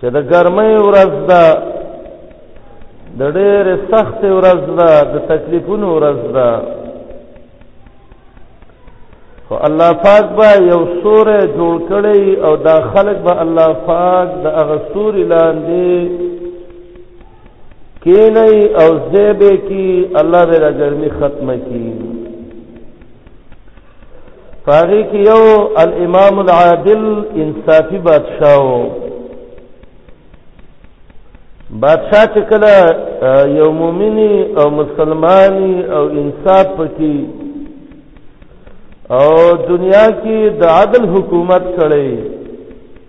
چې د ګرمۍ ورځ ده د ډېر سخت ورځ ده د تکلیفونو ورځ ده خو الله پاک به یو سورې جوړ کړي او دا خلک به الله پاک د هغه سوري لاندې کینی او زیبه کی الله به د ګرمي ختمه کی پاغي کې یو الامام العادل انصافي بادشاہ وو بادشاہ چې کله یو مؤمنی او مسلمانی او انصاف پکې او دنیا کې د عدل حکومت کړي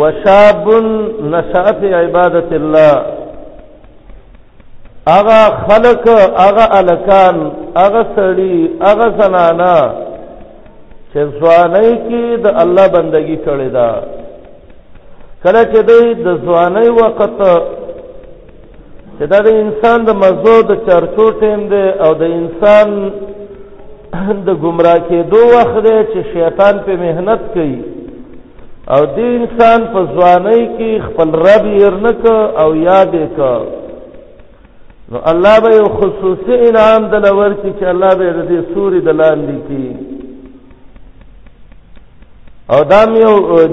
وشاب نشأ فی عبادت الله اغا خلق اغا الکان اغا سړی اغا زنانا چې ځواني کې د الله بندگی کړې ده کله چې دوی د ځواني وخت چې دا د انسان د مزو د چرچو ټیم دی او د انسان د گمراه کېدو وخت دی چې شیطان په مهنت کوي او د انسان په ځوانۍ کې خپل رب یې رنک او یاد یې کا نو الله به یو خصوصي انعام د لور کې چې الله به د دې سوري د لاندې کې او دا مې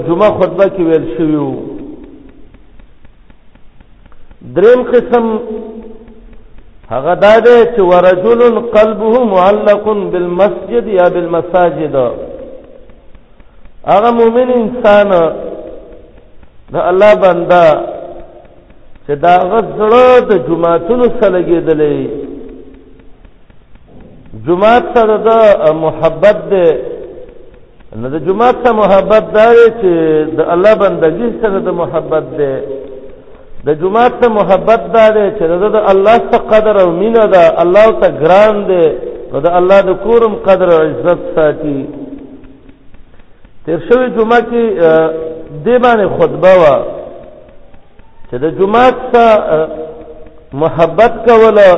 جمعه خطبه کې ویل شوی وو دریم قسم هغه دا دی چې ورجل قلبه معلق بالمسجد یا بالمساجد هغه مؤمن انسان د الله بنده چې دا غزړه د جمعاتونو سره لګېدلې جماعت سره د محبت دی نو د جماعت سره محبت دا دی چې د الله بندګي سره د محبت دی د جماعت سره محبت دا دی چې د الله څخه قدر او مینه ده الله ته ګران دی نو د الله د کورم قدر او عزت ساتي تیر شوی جمعه کې د باندې خطبه وا چې د جماعت سره محبت کوله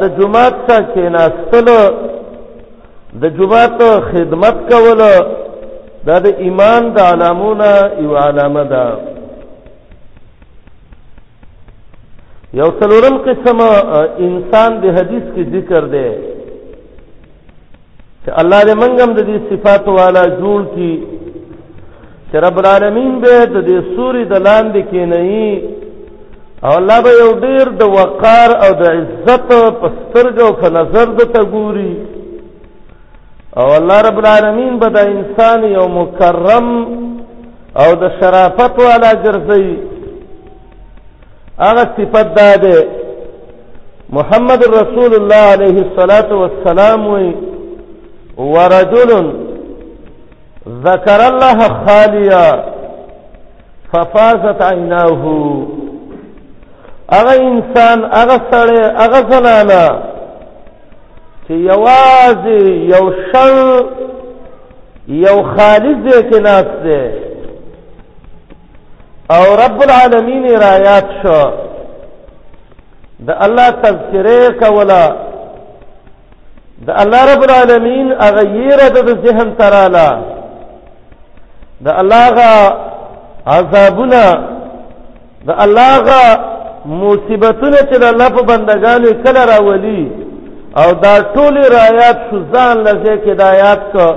د جماعت ته کېناستل د جماعت خدمت کول دا د ایمان د علامونه یو علامه ده یو څلورم قسم انسان د حدیث کې ذکر دی چې الله دې موږ هم د دې صفات والا جوړ کړي چې رب العالمین به د دې سوري د لاندې کې نه وي او الله به یو ډیر د وقار او د عزت په سترګو او په نظر د تګوري او الله رب العالمین به د انسان یو مکرم او د شرافت والا ګرځي هغه صفت دا ده محمد رسول الله عليه الصلاة والسلام وی ورجل ذکر الله خالیا ففازت عیناه هغه انسان هغه سره هغه زنانه چې یوازې یو شل یو خالص کې ناس ده او رب العالمین رایات شو د الله تذکره کولا د الله رب العالمین هغه یره د ذهن تراله د الله غا عذابونه د الله غا مصیبتونه چې د الله په بندگانو کله راولي او دا ټول رایات شو ځان لږه کې دا یاد کو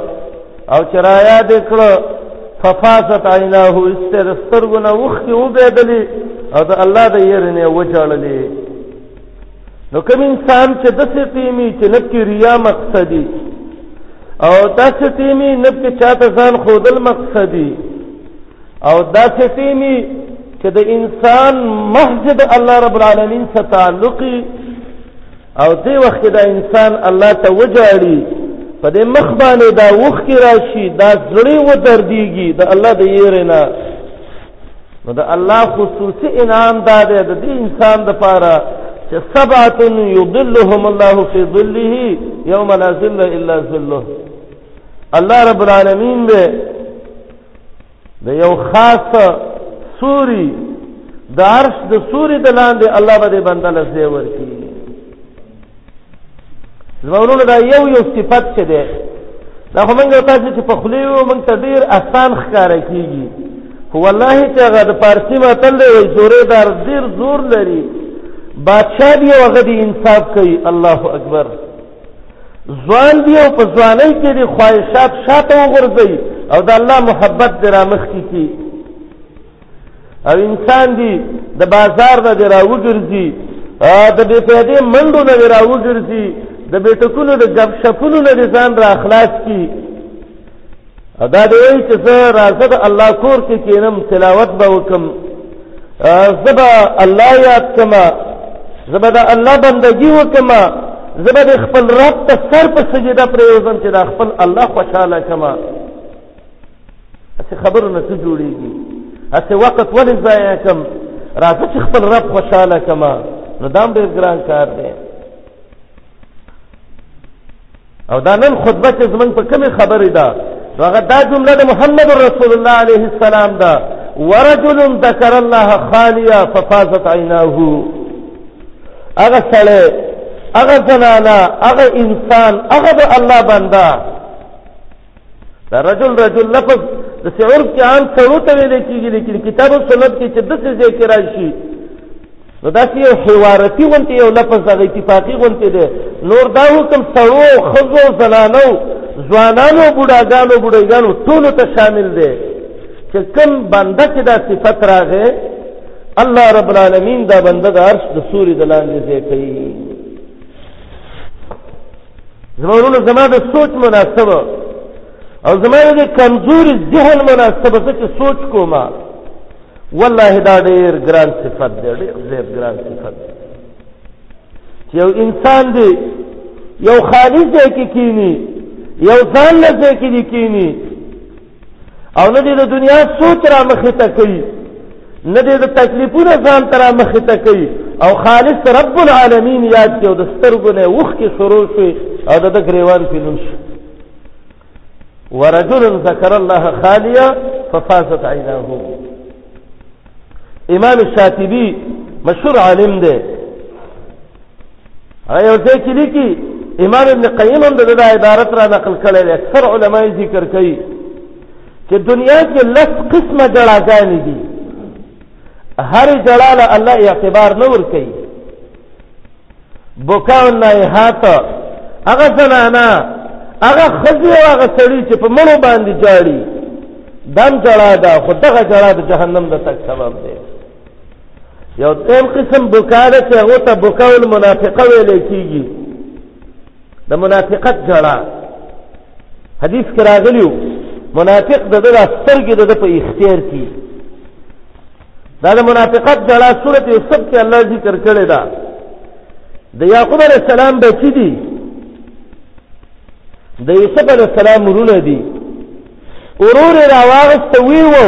او چرایا د کړه ففاست عیناه استر سترګونه وخت او بيدلی او د الله د يرنه وچړلې نو کوم انسان چې د څه تیمی چې نب کې ریا مقصدی او داسې تیمی نب کې چاته ځان خودل مقصدی او داسې تیمی چې د انسان محض الله رب العالمین سره تعلقي او دې وخت کې دا انسان الله ته وجاړي په دې مخ باندې دا وخ کې راشي دا زړی و درديږي دا الله دې یې نه نو دا الله خصوصي انعام دا دی د دې انسان د پاره چې سبعه یضلهم الله فی ظله یوم لا ظل الا ظله الله رب العالمین به د یو خاص سوري د عرش د سوري د لاندې الله به دې بنده لزه ورکی زمونږ دا یو یو صفت څه ده دا خو موږ تاسو چې په خلیو موږ ته ډیر آسان ښکار کیږي خو والله چې هغه د پارسی متل دی وای زورې دار ډیر زور لري بادشاہ دی هغه دی انصاف کوي الله اکبر ځوان دی او په ځوانۍ کې دی خواهشات شاته وغورځي او د الله محبت دی رامخ کی کی او انسان دی د بازار نه دی راوګرځي د بې پیدې منډو نه دی راوګرځي د بیټکونو د ګپ شپونو نه دی ځان را خلاص کی دا دی وایي چې زه راځه د الله کور کې کینم تلاوت به وکم زبا الله یاد کما زبا د الله بندگی وکما زبا د خپل رب ته سر په سجده پریوزم چې د خپل الله خوشاله کما اسی خبرو نه جوړیږي اسی وخت ولې ضایع کم راځه چې خپل رب خوشاله کما نو دام ډیر ګران کار دی او دا نن خطبه چې زمونږ په کومې خبرې ده نو هغه دا جمله د محمد رسول الله علیه السلام ده ورجل ذکر الله خالیا ففازت عیناه هغه سړی هغه زنانه هغه انسان هغه د الله بنده دا رجل رجل لفظ د سعور کې عام سړو ته ویل کېږي لیکن کتاب او سنت کې چې د څه ځای کې راشي نو دا یو حوارتی غونتی یو لفظ دغه اتفاقی غونتی دی نور دا حکم سړو خزو زنانو ځوانانو بوډاګانو بوډاګانو ټول ته شامل دی چې کوم بنده کې دا صفت راغې الله رب العالمین دا بنده د عرش د سوري د لاندې ځای کوي زما ورونو زما د سوچ مناسبه او زما د کمزوري ذهن مناسبه زه چې سوچ کوم والله دا ډېر ګران صفت دی ډېر زیات ګران صفت دی چې یو انسان دی یو خالص دی کې کینی یو ځان نه دی کې کینی او نه دې د دنیا سوچ را مخې ته کوي نه دې د تکلیفونو ځان ته را مخې ته کوي او خالص رب العالمین یاد کې او د سترګو نه وښکې شروع شوې او د ده ګریوان پې لون شو ورجل ذکر الله خالیا ففازت عیناه امام شاطبی مشهور عالم دی هغه یو ځای کې لیکي امام ابن قیم هم د دا عبارت را نقل کړی دی اکثر علما یې ذکر کوي چې دنیا کې لس قسمه جړاګانې دي هر جړا له الله اعتبار نه ور کوي بکاو نه هات هغه زنانا هغه خزي او هغه سړی چې په مړو باندې جاړي دم جړا ده خو دغه جړا د جهنم د تک سبب دی یو تیم قسم بکا ده چې هغه ته بکا المنافقه ویل کیږي د منافقت جړه حدیث کې راغلیو منافق د دغه سترګې د په اختیار کې دا د منافقت جړه سورته یوسف کې الله ذکر کړی دا د یعقوب علی السلام بچی دي د یوسف علی السلام ورونه دي اورور راوغست وی وو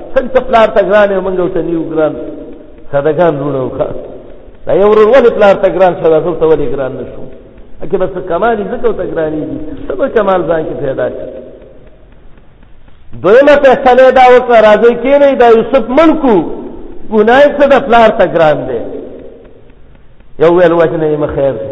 څنګه ته پلار ته ګران یې مونږ ورته نیو ګران سادهګان وروڼه وو ښه دا یو ورور ولې پلار ته ګران شو دا زه ورته ولې ګران نه شوم اکه بس کمال یې ځکه ورته ګرانېږي څه به کمال ځان کې پیدا شي دویمه فیصله دا وکړه راځئ کېنئ دا یوسف مړ کړو ګناه یې څه ده پلار ته ګران دی یو ویل وجنه یې مه خیر دی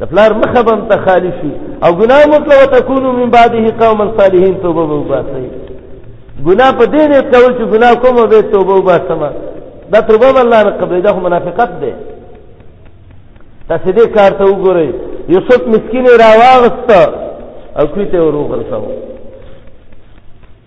د پلار مخه به ته خالی شي او ګناه مکړه وتكونوا من بعده قوما صالحين توبه وباسئ ګناه په دې نه کول چې ګناه کوم به توبه وباسم دا توبه الله نه قبلې دا منافقت ده تاسو دې کار ته وګورئ یوسف مسکین راواغست او کوي ته وروغرسو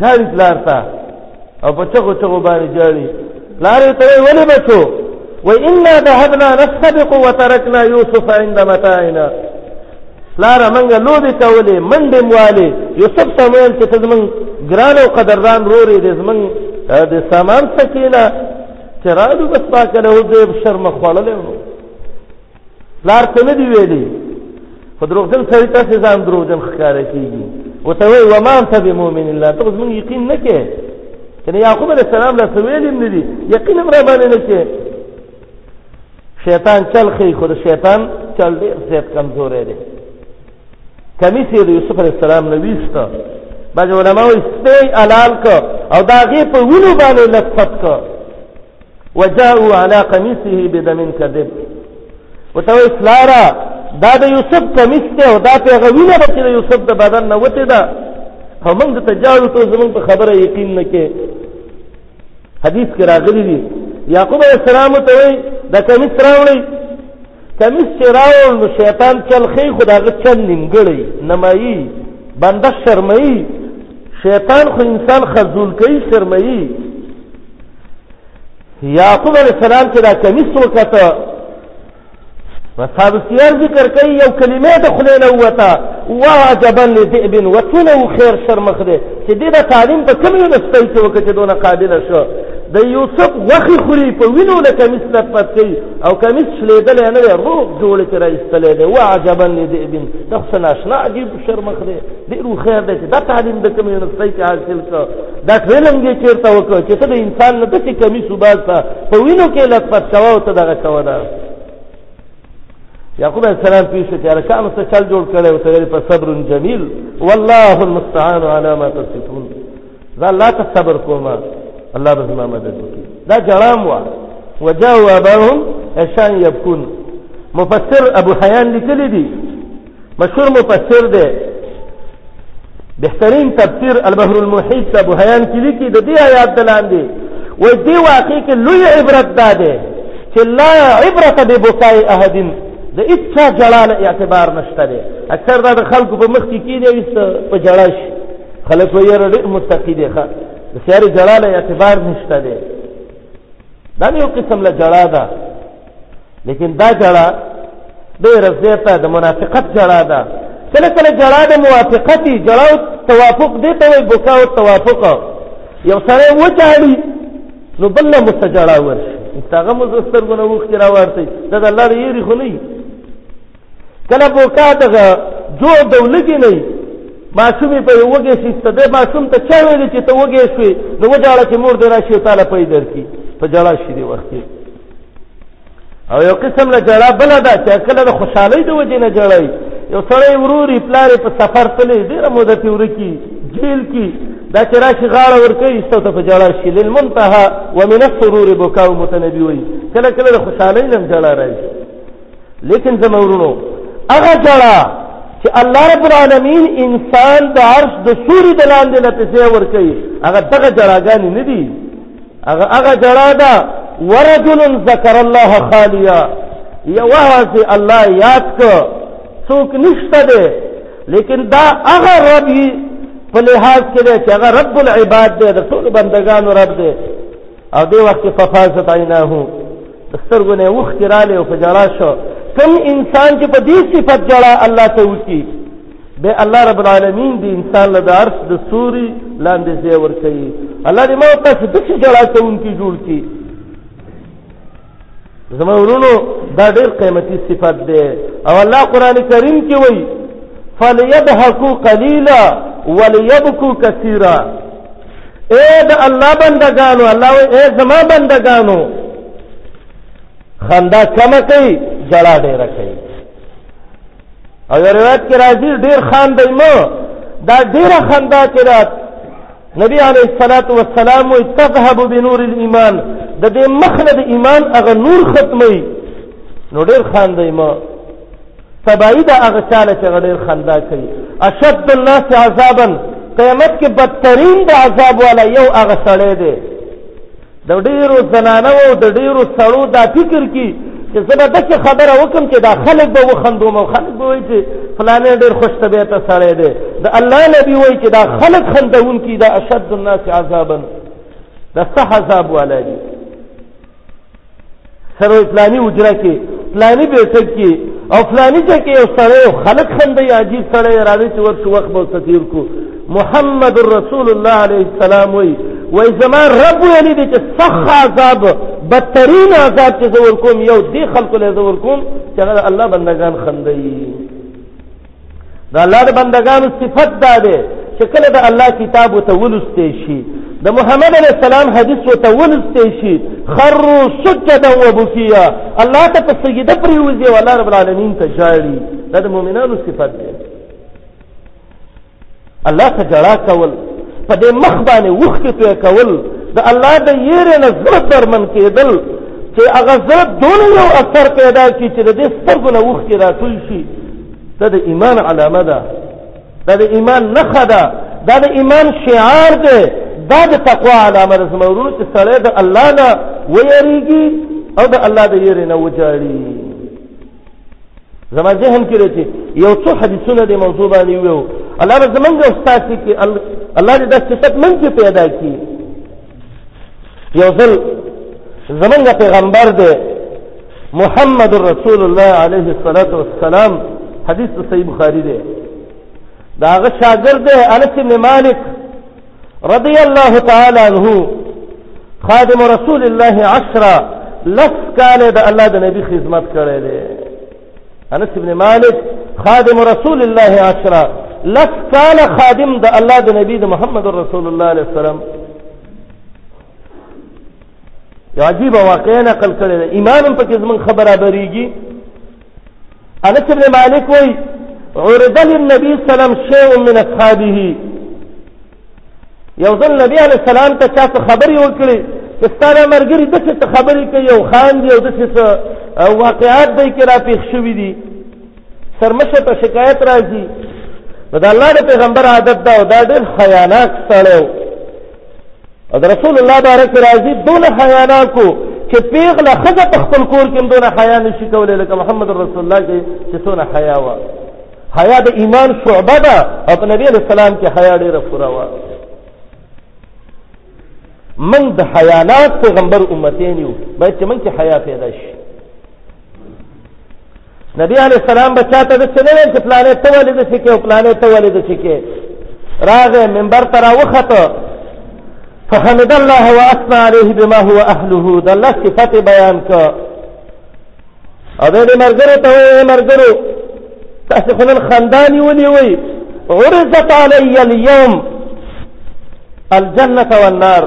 جاری پلار تا او په چغو چغو باندې جاری پلار ته وی ولې بچو وی انا ذهبنا نسبق وتركنا يوسف عند متاعنا پلار منګه لوبي کولې منډې مواله یوسف ته ویل چې تزمن ګران او قدردان روري دې زمن د سامان سکینه چرالو بس پاکه له دې شرم خوړلې پلار ته نه دی ویلي خو دروغجن سړی تاسې ځان دروغجن ښکاره کېږي ورته وایي وما انت بمؤمن الله ته زمونږ یقین نه کې کنه یعقوب علیه السلام له سویل هم نه دي یقین هم را باندې نه کې شیطان چل خې خو د شیطان چل ډېر زیات کمزورې دی کمی سي د یوسف علیه السلام نه ویسته بعض علماء یې سپی حلال کو او دا غي په وینو باندې لطفت کو وجاءوا على قميصه بدم كذب وتوي سلارا دا د یوسف قمیص ته او دا پیغوینه به چې د یوسف د بدن نه وته دا او موږ ته جاړو ته زموږ په خبره یقین نه کې حدیث کې راغلی دی یعقوب علیہ السلام ته وی دا قمیص راوړی قمیص چې راوړ نو شیطان چلخی خداغه چل نیمګړی نمایي بنده شرمایي شیطان خو انسان خزول کوي شرمایي یعقوب علیہ السلام چې دا کمیس وکته اصحاب السير ذکر کوي یو کلمه د خلې نه وته واجبا لذئب وتنو خیر شر مخده چې دې دا تعلیم په کوم یو نسل کې وکړي چې دونه قابل شو د یوسف وخی خوري په وینو له کمیس نه پات کوي او کمیس شلیدل نه روغ جوړ کړی استلې دی واجبا لذئب تخصنا شنا عجیب شر مخده ډېر هوښیار دی چې دا تعلیم د کومې یونیورسټۍ کې حاصل کړ دا ټریننګ یې چېرته وکړ چې ته د انسان نه داسې کمیس وباسه په وینو کې لطفت کوه او ته دغه کوه ده یعقوب علیه السلام پیش شو چې هلکانو څه چل جوړ کړی ورته ویل په صبر جمیل والله المستعان علی ما تصفون زه الله ته صبر کوم الله به زما مدد وکړي دا جړام وه وجاءوا اباهم عشان يبكون مفسر ابو حيان لیکلی دی مشهور مفسر دی بهترین تفسیر البحر المحیط ته بهیان کې لیکي د دې آیات دلاندې وای دی واقع کې لوی عبرت ده ده چې لا عبرت ببقاء احد د اچا جلال اعتبار نشته ده اکثر دا د خلکو په مخ کې کیږي وي په جلاش خلک یې رډ متقی دي ښه د سیاري جلال اعتبار نشته ده دا یو قسم له جلا ده لیکن دا جړه ډېر زیاته د منافقت جړه ده کله کله جړه د موافقتي جړه توافق دي ته وي بوکا او توافق یو سره و چاړي نو بل له مستجړه ورشي تاغه مزستر غنه وخت راوړتي دا الله یې ری خو نه کله بوکا دغه جو دولګي نه ماشومې په وګې شسته د ماشوم ته چا ویل چې ته وګې شوې نو وجاړه چې مور دې راشي تعالی پي درکې په جړا شي دی وخت او یو قسم له جړا بل ده چې کله د خوشحالۍ د وجې نه جړای یو سړی وروري پلارې په سفر تلې ډېره موده تې ورکی جیل کې دا چې راشي غاړه ورکې ایستو ته په جړا شي للمنتهى ومن السرور بکاو متنبي وي کله کله د خوشحالۍ نه جړا راځي لیکن زما ورونو هغه جړه چې الله رب العالمین انسان د عرش د سوري د لاندې نه پیسې ور کوي هغه دغه جړاګانې نه دي هغه هغه جړا ده ورجل ذکر الله خالیا یوه الله یاد کو څوک نشته ده لیکن دا هغه رب په لحاظ کې ده چې هغه رب العباد ده د ټول بندگانو رب ده او دی وخت ففازت عیناه سترګو نه وختي رالی او په جړا شو کوم انسان چې په دې صفت جړا الله ته وکي به الله رب العالمین دې انسان له عرش د سوري لاندې ځای ور کوي الله دې ما تاسو د څه جړا کوونکی جوړ کړي زما ورونو دا ډېر قیمتي صفت ده او الله قران کریم کې وایي فليضحكوا قليلا وليبكوا كثيرا اے د الله بندگانو الله وی اے زما بندگانو خندا کم کوي جړا ډیر کوي او روایت کې راځي ډیر خان دی مو دا ډیره خندا کې رات نبی علیه الصلاۃ والسلام وی تذهب بنور الايمان د دې مخ نه د ایمان هغه نور ختمي نو ډیر خان دی مو تباهي د هغه چا له چې هغه ډېر خندا کوي اشد الناس عذابا قیامت کې بدترین د عذاب والا یو هغه سړی دی د ډېرو زنانه او د ډېرو سړو دا فکر کی چې زه به داسې خبره وکم چې دا خلک به وخندوم او خلک به وایي چې فلانې ډېر خوش طبیعته سړی دی د الله نبي وایي چې دا خلک خندوونکي دا اشد الناس عذابا د څه عذاب والا دي سره پلاني اجرا کې پلاني بیسک کې او پلاني ځای کې یو سړی او خلک خندې عجیب سړی راځي چې ورته وخت به ستیر کو محمد رسول الله علیه السلام وی وای زما رب ویلی دی چې صح عذاب بدترین عذاب چې زور کوم یو دی خلکو له زور کوم چې الله بندگان خندې د الله د بندگانو صفت دا دی چې کله د الله کتاب وته ولستې شي د محمد علی السلام حدیث وته ولستې شي خروا سجدا وبكيا الله ته په سجده پریوځي او الله رب العالمین ته ژاړي دا د مؤمنانو صفت دی الله ته جړا کول په دې مخ باندې وښکې توی کول د الله د یېرې نه زړه درمن کېدل چې هغه زړه دونه یو اثر پیدا کړي چې د دې سترګو نه وښکې راټول شي دا د ایمان علامه ده دا د ایمان نښه ده دا د ایمان شعار دی دا د تقوا علامه ده زما ورونو چې سړی د الله نه ویریږي او د الله د یېرې نه وجاړي زما ذهن کې راځي یو څو حدیثونه د موضوع باندې ویو الله به زمونږ استاد کې الله دې دا صفت من کې پیدا کړي یو ځل زمونږ پیغمبر دی محمد رسول الله علیه الصلاۃ والسلام حدیث صحیح بخاری دی دا هغه شاګرد دی انس بن مالک رضی الله تعالی عنه خادم رسول الله عشرة لس کال د الله د نبی خدمت کړی دی انس ابن مالک خادم رسول الله عشرة لس کال خادم د الله د نبی د محمد رسول الله علیه السلام یو عجیب واقعا نقل کړی دی ایمان په کې زمون خبره بریږي انس ابن مالک وی عرض للنبي صلی الله علیه وسلم شیء من اصحابه یو ځل نبی علی السلام ته چا څه خبرې وکړي چې ستاره مرګري د څه خبرې کوي او خان دی او د څه واقعات دی کې را پیښ شوې دي سرمشه ته شکایت راځي نو د الله د پیغمبر عادت دا او دا ډېر خیانت سره او د رسول الله بارک راضي دون حیانا کو چې پیغله خزه په خپل کور کې دون حیا نشي کولای لکه محمد رسول الله کې چې څونه حیا و حیا د ایمان شعبه ده او په نبی علیہ السلام کې حیا ډیره پوره و من د حیانات پیغمبر امتین یو باید چې من کې حیا پیدا شي نبی علی السلام بچا ته د سنوي چې پلانې ته ولې د شکه او پلانې ته ولې د شکه راغه منبر تر وخته فحمد الله واثنى عليه بما هو اهله د الله صفات بیان ک او د مرګرو ته وې مرګرو تاسو خپل خندانی ونی وي عرضت علي اليوم الجنه والنار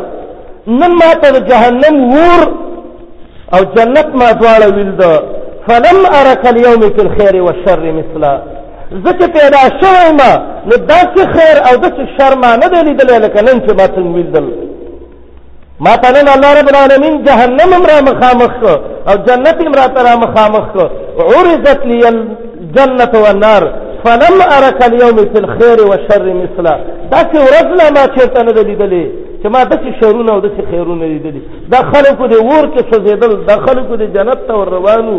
نن ما ته جهنم ور او جنت ما دواړه ویلد فلم ارک اليوم فی الخير والشر مثلا زه چې پیدا شوی ما نو داسې خیر او داسې شر ما نه دی لیدلی لکه نن چې ما څنګه ویلدل ما ته نن الله رب العالمین جهنم هم را مخامخ کړ او جنت هم راته را مخامخ کړ عرضت لي الجنة والنار فلم ارک اليوم فی الخير والشر مثلا داسې ورځ لا ما چېرته نه ده لیدلې چې ما داسې شرونه او داسې خیرونه لیدلي د خلکو د ور کې سوزیدل د خلکو د جنت ته ور روانو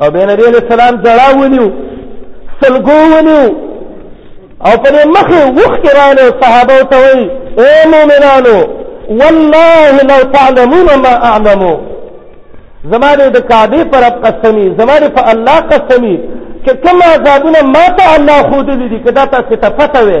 او به نبی علیہ السلام جړا ونیو سلګو ونیو او په مخه وخ کې رانه صحابه ته وی اے مومنانو والله لو تعلمون ما اعلمو زمانه د کعبه پر قسمی زمانه په الله قسمی چې کوم عذابونه ما ته الله خود دي کدا تاسو ته پته وي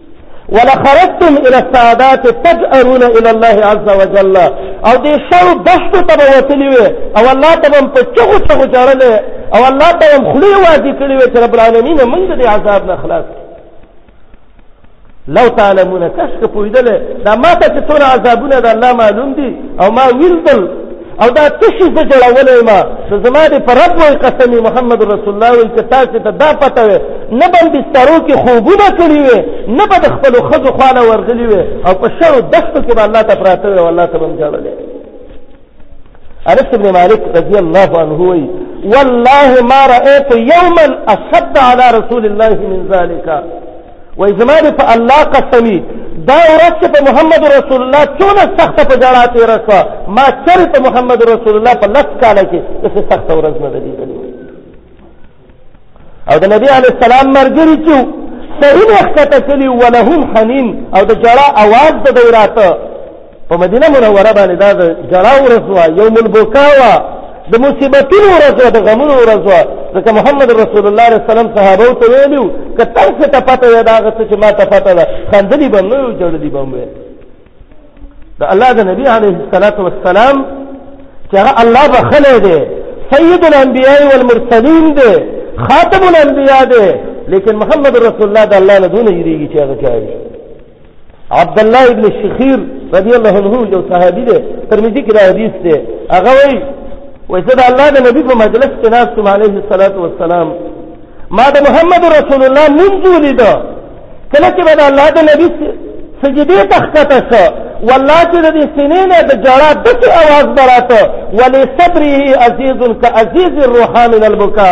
ولخرجتم الى السادات تجأرون الى الله عز وجل او دې شر دشت ته وتلی وي او الله ته هم په چغو چغو جړل او الله ته هم خلی واځي کړی وي چې رب العالمین موږ دې عذاب نه خلاص لو تعلمون کشک پویدل دا ما ته چې څونه عذابونه د الله معلوم دي او ما ویلدل او دا تشي زه جوړولې ما چې زما دې پر رب وي قسم محمد رسول الله وي چې تاسو ته دا پته وي نه بل بسترو کې خوبونه کړی وي نه بد خپل خزو خاله ورغلی وي او په شر دښتو کې الله ته پراته وي والله ته بم جوړلې انس بن مالک رضی الله عنه وي والله ما رايت يوما اشد على رسول الله من ذلك وای زما دې په الله قسمي دا ورځ چې په محمد رسول الله څونه سخته په جړا تېره شوه ما چرې په محمد رسول الله په لس کاله کې داسې سخته ورځ نه ده لیدلې او د نبي علیه السلام ملګري چې سرونه ښکته کړي ولهم حنین او د جړا اواز د دی راته په مدینه منوره باندې دا د جړا ورځ وه یوم البکا وه د مصیبتونو ورځ وه د غمونو ورځ وه ځکه محمد رسول الله علیه وسلم صحابو ته ویلي وو که تر څه ته پته وی د هغه څه چې ما ته پته ده خندلي به هم نه وي ژړلي به هم وی د الله د نبي علیه الصلاة والسلام چې هغه الله بخلی دی سید الانبیاء والمرسلین دی خاتم الانبیاء دی لیکن محمد رسول الله د الله نه دونه یریږي چې هغه چا وي عبد الله ابن شخير رضي الله عنه یو صحابي دی ترمذي کې دا حدیث دی هغه وایي وایي زه د الله د نبی په مجلس کې ناست یم عليه الصلاة والسلام ما د محمد رسول الله منځ ولید کله چې به د الله د نبی سجدې ته ښکته شو والله چې د دې سینې نه د جړا داسې اواز به راته ولې صبره عزیز کعزیز الروحا من البکا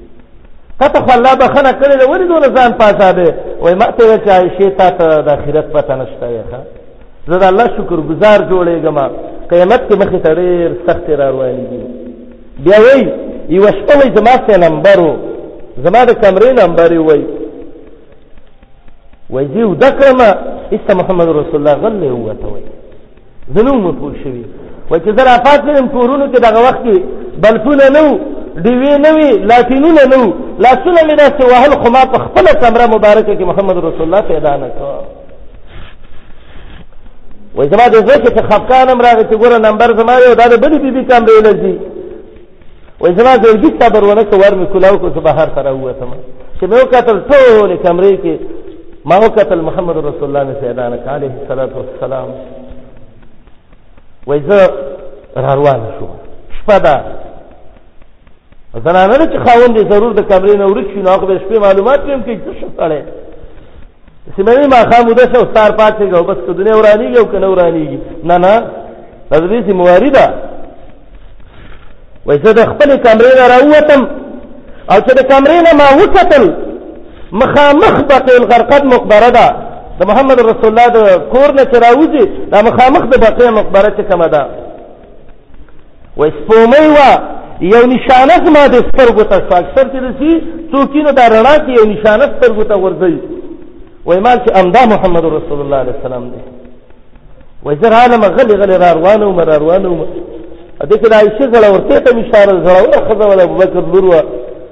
کته خو الله بخنه کړې ده ولې دونه ځان پاته دی وای ما ته چې عائشه تا ته د آخرت پته نشته وي ښا زه د الله شکر گزار جوړېږم قیامت کې مخې ته ډېر سخت را روان دي بیا وای یو شپه وای زما سه نمبرو زما د کمرې نمبر وای وای زه ودکرم ایست محمد رسول الله غلې وته وای زنو مو پوه شوي و چې زه رافات نه یم کورونو کې دغه وخت کې بلفونه نه وو ډیوې نه وي لاتینونه نه وو لاسونه مې داسې وهل خو ما په خپله کمره مبارکه کې محمد رسول الله پیدا نه کړ وای زما د زړه کې خفقانم راغی چې ګوره نمبر زما یو دا د بلې بیبي کمرې لږي وای زما زړګي صبر ونه کو ور مې کولاو کو بهر سره ووتم چې مې وکتل ټول کمرې کې ما وکتل محمد رسول الله صلی الله علیه علیه الصلاۃ والسلام وای زه را روان شو شپه ده زنانه چې خاوند ضرور د کمرې نه ورک شي نو هغه به شپې معلومات نیم کې څه شړې سیمه ماخام وده شو ستار پاتې غو بس که دنیا ورانیږي او که نه ورانیږي نه نه حضرت سیمواری ده وای زه د خپل کمرې نه راووتم او چې د کمرې نه ما وکتل مخامخ بقیع الغرقد مقبره ده د محمد رسول الله د کور نه چې راوځي دا مخامخ د بقیع مقبره چې کومه ده وای سپومۍ وا یو نشانه زما د سترګو ته شو اکثر چې رسی څوکي نو دا رڼا کې یو نشانه سترګو ته ورځي وای مال چې امدا محمد رسول الله علیه السلام دی وای زه عالم غلی غلی را روانو مر روانو دې کې د عائشه زړه ورته ته مشاره زړه ولا خزه ولا ابوبکر لور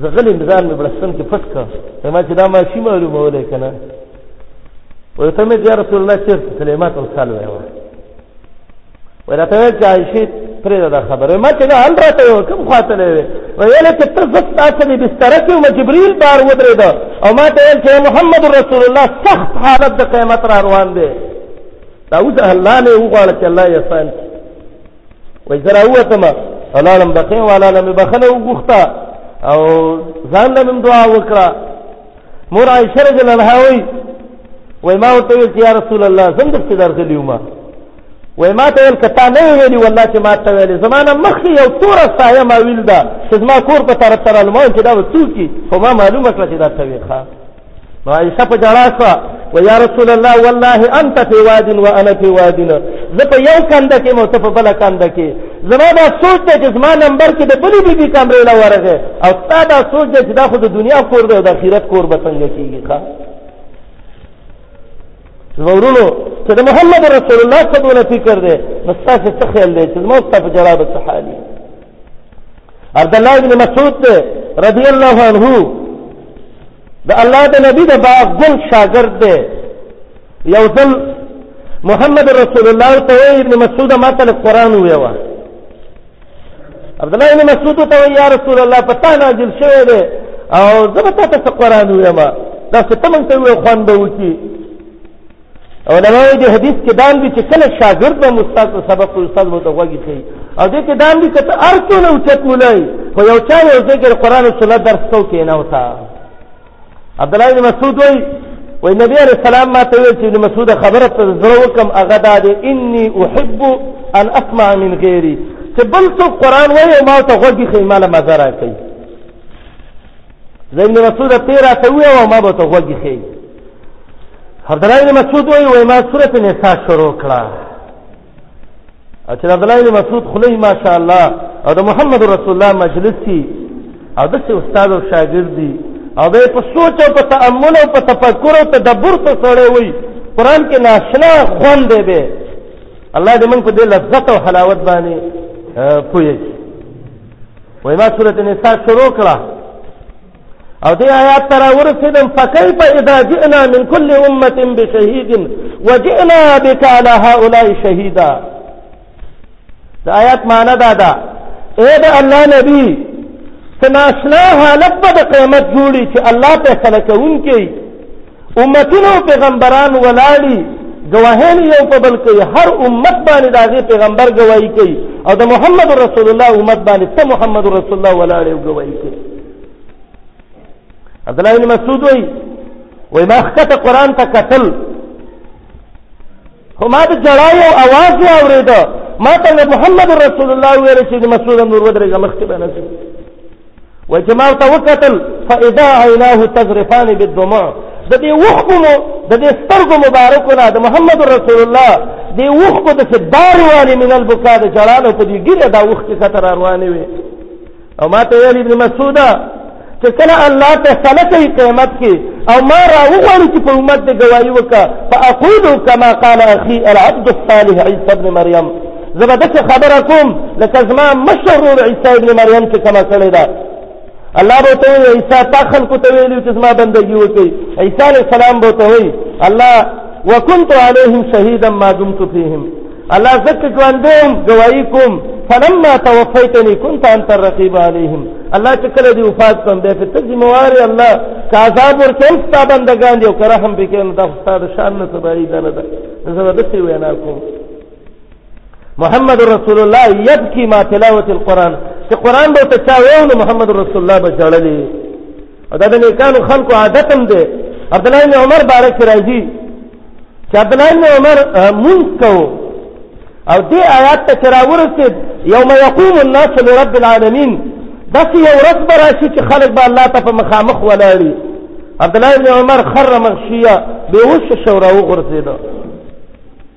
زه غلی ځان مې بړستن کې پټ کړ ما چې دا ماشي معلومه ولې که نه وایي ته مې یا رسول الله چېرته تلې ما ته وصال وایه وایي راته ویل چې عایشې پرېږده دا خبره ما چې دا هل راته یو کوم خوا تللی وې ویل چې ته زه ستا څه دې بستره کې وم جبریل بار ودرېده او ما ته ویل چې محمد رسول الله سخت حالت د قیامت را روان دی دا اوس الله نه وغواړه چې الله یې اسان کړي وای زرا وتم ولالم بخې والا لم بخنه وغخته او ځان لم دعا وکړه مور عائشه رضی الله عنها وای وای ما ورته ویل چې یا رسول الله زم درته درغلی ومه وای ما ته ویل کته نه ویلی والله چې ما ته ویلی زمانه مخې یو توره سایه ما ویل ده چې زما کور په طرف سره لمون چې دا به څوک وي خو ما معلومه کړه چې دا ته وي ښه نو عائشه په جړا سو و یا رسول الله والله انت فی واد و انا فی واد زه په یو کند کې مو ته په بل کند کې زما دا سوچ ته چې زما نمبر کې د بلی بیبي کمرې لا ورغه او تا دا سوچ چې دا خو د دنیا کور دی او د آخرت کور به څنګه کیږي ښا ورونو چې د محمد رسول الله صلی الله علیه وسلم فکر دی نو تاسو څه خیال دی چې زما په جړا به څه حالي عبد الله بن مسعود ته رضی الله عنه د الله د نبی د باغ ګل شاګرد دی یو ځل محمد رسول الله ته ابن مسعود ما ته قرآن ویوه عبد الله بن مسعود ته یا رسول الله پتا نازل شوی دی او زه به تاسو قرآن ویما دا څه تمنګ ته وی خوان به وکی علماء دې حدیث کې دال دي چې کله شاګرد به استاد ته سبق او استاد مو ته وږي کوي او دې کې دال دي چې هر څونه اوچت مولای خو یو چا یو ذکر قران او سنت درس کو کې نه وتا عبد الله بن مسعود وایي وای نبی عليه السلام ما ته ویل چې ابن مسعود خبره ته زړه وکم هغه دا دي اني احب ان اسمع من غيري چې بل څو قران وایي ما ته وږي خې مال مزه راکړي زین مسعود ته راته وی او ما به ته وګی خې عبد الله بن مسعود وی وای ما سورته نساء شروع کړه چې عبد الله بن مسعود خلی ماشاء الله او د محمد رسول الله مجلس کی او د استاد او شاګرد دی او به په سوچ او په تامل او په تفکر او تدبر ته سره وی قران کې ناشنا خوند دی به الله دې موږ په دې لذت او حلاوت باندې پوهیږي وای ما سورۃ النساء شروع کړه او دې آیات تر ورسېدم فكيف اذا جئنا من كل امه بشهيد وجئنا بك على هؤلاء شهيدا دا آیات معنا دا ده اے دا الله نبی سناشنا حالت په قیامت جوړي چې الله فیصله کوونکی امتونه او پیغمبران ولاړي گواهین یو په بل کوي هر امت باندې د هغې پیغمبر گواهي کوي او د محمد رسول الله امت باندې ته محمد رسول الله ولاړې او گواهي کوي عبد الله بن مسعود وایي وای ما خکته قران ته قتل خو ما د جړا یو आवाज نه اورېده ما ته محمد رسول الله ویل چې مسعود نور ودرېږه مخکې به نه وای چې ما ته وکتل فاذا عیناه تذرفان بالدموع د دې وښکو د دې سترګو مبارکو نه د محمد رسول الله دې وښکو د سدار والی من البکا د جړانو په دې ګیره دا وښکې کتر روانې وي او ما ته ویل ابن مسعود چې کله الله ته سلکه قیامت کې او ما را وغواړي چې په امت د گواہی وکا فاقول كما قال اخي العبد الصالح عيسى ابن مريم زه به داسې خبره کوم لکه زما مشر ورور عیسی ابن مریم چې کومه کړې ده الله به ته وایي عیسی تا خلکو ته ویلي چې زما بندګي وکړي عیسی علیه السلام به ته وایي الله وکنت علیهم شهیدا ما دمت فیهم الله زکه ژوندې وم ګواهي کوم فلما توفیتنی كنت انت الرقیب علیهم الله چې کله دی وفات کوم به ته ذمہوار الله کا عذاب ورکوم ستا بندگان دی او کرهم بکین دا استاد شان نه تبعید نه ده زه به څه وینا کوم محمد رسول الله يبكي ما تلاوه القران چې قران به ته چا ویو نو محمد رسول الله به جړلې دا د نیکانو خلکو عادت هم دی عبد الله بن عمر بارک راځي چې عبد الله بن عمر مونږ کو او دې آیات ته چراورسته یوم یقوم الناس لرب العالمین داسې یو ورځ به راشي چې خلک به الله ته په مخامخ ولاړي عبد الله بن عمر خر مغشیه به وش شو راو غورځېده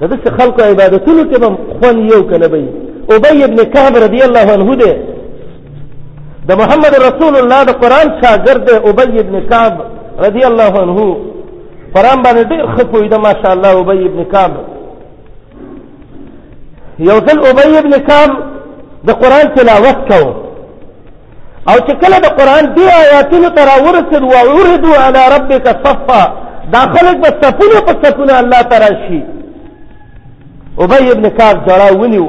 د دې خلکو عبادتونو کې به خون یو کنه به ابي ابن كعب رضی الله عنه دی د محمد رسول الله د قران شاګرد دی ابي ابن كعب رضی الله عنه قران باندې ډېر خپوی د ماشاء الله ابي ابن كعب یو ځل ابي ابن كعب د قران تلاوت کوو او چې کله د قران دی آیاتونو تر ورسېد او اوردو علی ربک صفا دا خلک په صفونه په صفونه الله تعالی شي ابی ابن کعب جړا ونیو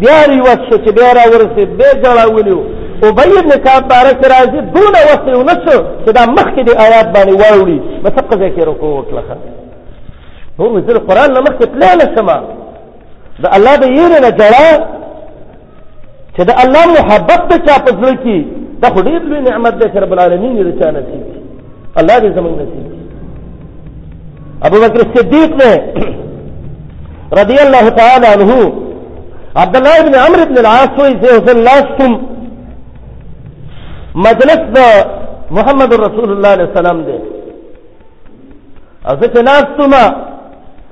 بیا ریوت شو چې بیا را ورسېد بیا جړا ونیو ابی ابن کعب بارک راځي دونه وخت یې ونشو چې دا مخکې د آیات باندې واوړي بس هغه ځای کې رکوع وکړه هو زه قران نه مخکې تللی نه شم د الله د یېرې نه جړا چې د الله محبت د چا په زړه کې دا خو ډېر لوی نعمت دی چې رب العالمین یې د چا نصیب کړي الله دې زموږ نصیب کړي ابو بکر صدیق نے رضی اللہ تعالی عنہ عبد الله ابن عمرو ابن العاص وی زه حسن لاستم مجلس د محمد رسول الله علیه السلام دی او زه چې لاستم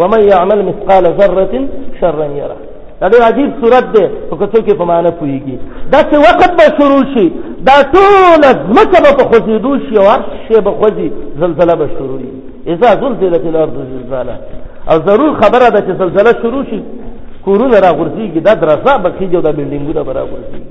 ومن يعمل مثقال ذره شرا يره دا ډېر عجیب صورت دی خو که څوک په معنا پوهېږي داسې وخت به شروع شي دا ټوله ځمکه به په خوځېدو شي او هر شی به خوځي زلزله به شروع وي اذا زلزلت الارض زلزاله او ضرور خبره ده چې زلزله شروع شي کورونه راغورځېږي دا درزا به کېږي او دا بلډینګونه به راغورځېږي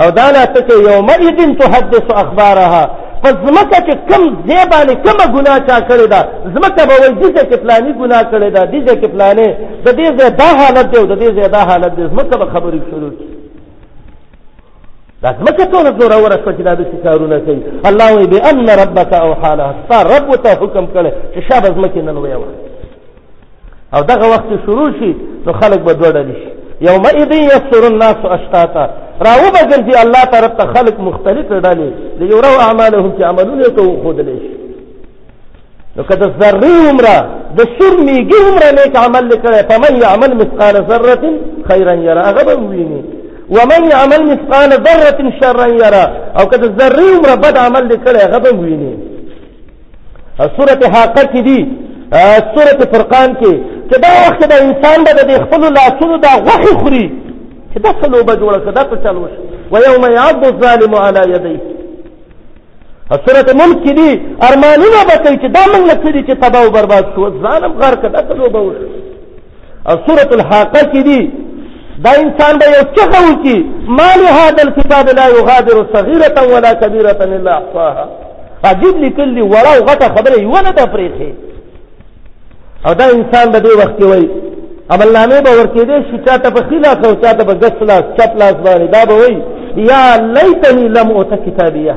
او دا لا تکه یومئذ تحدث اخبارها پس زمکه چې کم ځای باندې کومه ګناه چا کړې ده زمکه به وایي دې ځای کې فلاني ګناه کړې ده دې ځای کې فلانې د دې ځای دا حالت دی او د دې ځای دا حالت دی زمکه به خبرې شروع کړي دا زمکه ټول زوره ورسته چې دا د کارونه کوي الله وی به ان ربک او حاله ستا رب ته حکم کړي چې شابه زمکه نن ویوه او دغه وخت شروع شي نو خلک به دوه ډلې شي یوم اذ یسر الناس اشتاتا راو به ګرځي الله طرف ته خلک مختلف ډلې د یو راو اعمالهم چې عملونه ته وښودل شي نو که د ذرې عمره د شر میږي عمره نیک عمل کړی فمن یعمل مثقال ذره خیرا یره هغه به وویني ومن یعمل مثقال ذره شرا یره او که د ذرې عمره بد عمل کړی هغه به وویني سورت حاقه کی دی سورت فرقان کی چې دا وخت د انسان به د خپل لاسونو دا غوښې خوري چې دا څه لوبه جوړه کړه دا څه چل وشي و یوم یعض الظالم علی یدیه سورت ملک کې دي ارمانونه به کوي چې دا موږ له څه دي چې تباه او برباد شو ظالم غر کړه دا څه لوبه وشي او سورۃ الحاقه کې دي دا انسان به یو څه وکي مال هذا الكتاب لا يغادر صغيره ولا كبيره الا احصاها عجیب لیکل دی وړه او غټه خبره یو نه ده پرېخې او دا انسان به دې وخت کې وای عمل نامه به ورکې دې چې چاته په خلاف او چاته په غسلا چپ لاس باندې دا به وای یا لیتنی لم اوت کتابیه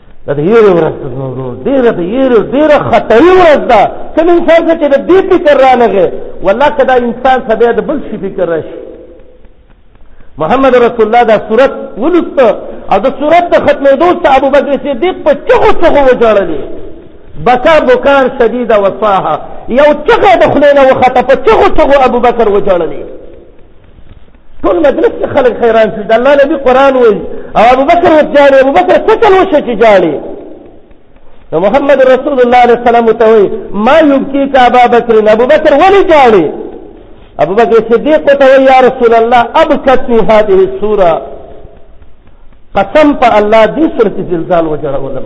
دا د یوې ورځ د نورو ډېره د یوې ډېره خطري ورځ ده کوم انسان چې د دې فکر رانغی والله که دا انسان ته بیا د بل شي فکر راشي محمد رسول الله دا صورت ولست او د صورت د ختمېدو ته ابوبکر صدیق په چغو چغو وژړلې بکا بکان شدیده وصاها یو چغه د خلینه وخته په چغو چغو ابوبکر وژړلې ټول مجلس کې خلک حیران شو د الله نبی قران وایي او ابو بکر وجاړي ابو بکر څه چل وشي چې جاړي نو محمد رسول الله علیه السلام ته وایي ما یبکی کا ابا بکر ابو بکر ولی جاړي ابو بکر صدیق ته وایي یا رسول الله ابکتنی هذه السوره قسم په الله دې سورته زلزال وجړولم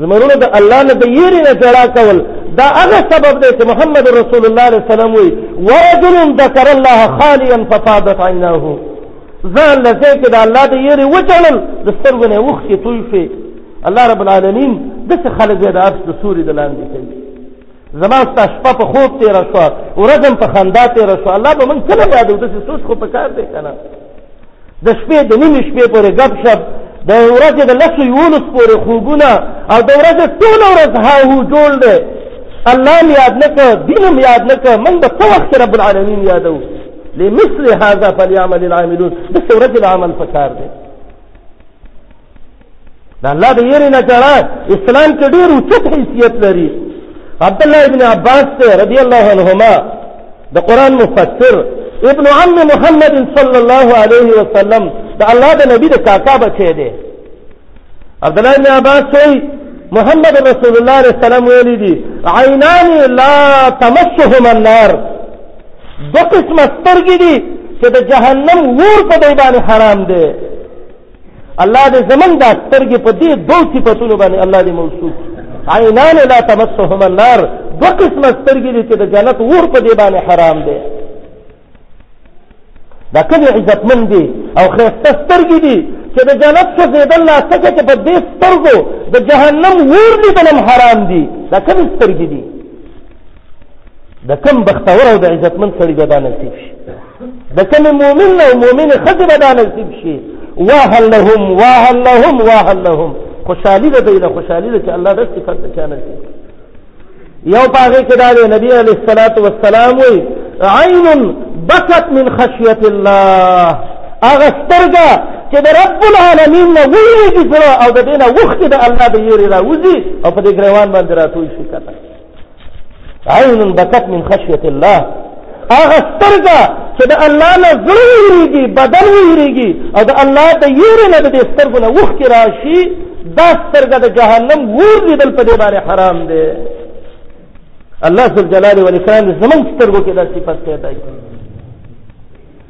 زمرونه د الله نه د یری نه جړا کول دا هغه سبب دی چې محمد رسول الله علیه السلام وی ورجل ذکر الله خالیا ففاضت عیناه ځان لته کې د الله د یری وچړل د سترګو نه وخت توي شي الله رب العالمین د څه خلک د عرش د سوري د لاندې کوي زما ستا شپه په خوب تیره شوه ورځم په خندا تیره شوه الله به موږ کله یادو داسې سوچ خو په کار دی که نه د شپې د نیمې شپې پورې ګپ شپ د ورځې د لسو یولس پورې خوبونه او د ورځې ټوله ورځ هاهو جوړ دی الله م یاد نه کړ دین م یاد نه کړ موږ به څه وخت رب العالمین یادو لمثل هذا فلیعمل العاملون داسې ورځې د عمل په کار دی دا الله د یری نه جړه اسلام کې ډیر اوچت حیثیت لري عبد الله ابن عباس ته رضی الله عنهما د قران مفسر ابن عم محمد صلی الله علیه وسلم د الله د نبی د کاکا بچی دی عبد الله ابن عباس وایي محمد رسول الله علیه السلام ویلي دي عینان لا تمسهما النار دو قسم سترګې دي چې د جهنم ور په دی باندې حرام دی الله دې زمون دا سترګې په دې دوه صفاتونو باندې الله دې موصوف عینان لا تمسهم النار دو قسم سترګې دې چې د جنت ور په دې باندې حرام دي دا کله عزت من دي او خیر سترګې دي چې د جنت څخه زیدل لا څخه چې په دې سترګو د جهنم ور لیدل حرام دي دا کله سترګې دي د کم بختور او د عزتمن سړي به دا نصیب شي د کم مؤمن او مؤمن ښځې به دا نصیب شي واهل لهم واهل لهم واهل لهم خوشحالي ده دی له خوشحالي ده چې الله داسې فرد چا نصیب یو په هغې کې دا دی نبي علیه الصلاة والسلام وایي عین بکت من خشیت الله هغه سترګه چې د رب العالمین نه ویریږي زړه او د دې نه اوښکې د الله د یېرې راوځي او په دې ګریوان باندې راتوی شي کته عين بكت من خشية الله هغه سترګه چې د الله نه زړه ویریږي بدن ویریږي او د الله د یورې نه د دې سترګو نه وښکې راشي دا سترګه د جهنم ور لیدل په دې باندې حرام دی الله ذل جلال والاکرام زمون سترګو کې دا صفت پیدا کړي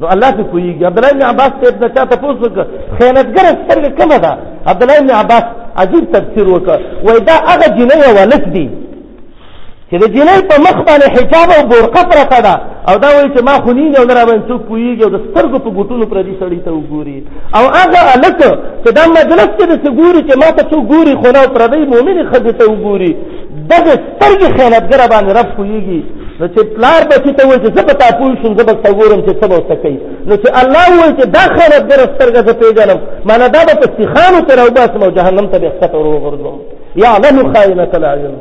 نو الله څه کوي عبد الله بن عباس ته د چا تاسو وکړه خیانتګر سترګه کومه ده عبد الله بن عباس عجیب تفسیر وکړ وای دا هغه جنې ولک دی چې د جنې په مخ باندې حجاب او برقه پرته ده او دا وایي چې ما خونی نه ولر باندې څوک پویږي او د سترګو په ګوتونو پر دې سړی ته وګوري او هغه الک چې دا مجلس کې د څه ګوري چې ما ته څوک ګوري خو نه پر دې مؤمن خدای ته وګوري دغه سترګې خیانتګره باندې رب پوهېږي نو چې پلار به چې ته وایي چې زه به تا پوه شم زه به ته ګورم چې څه به ورته کوي نو چې الله وایي چې دا خیانتګره سترګه زه پېژنم معنا دا به په سیخانو ته راوباسم او جهنم ته به یې ښکته وروغورځوم یعلم خاینة العیون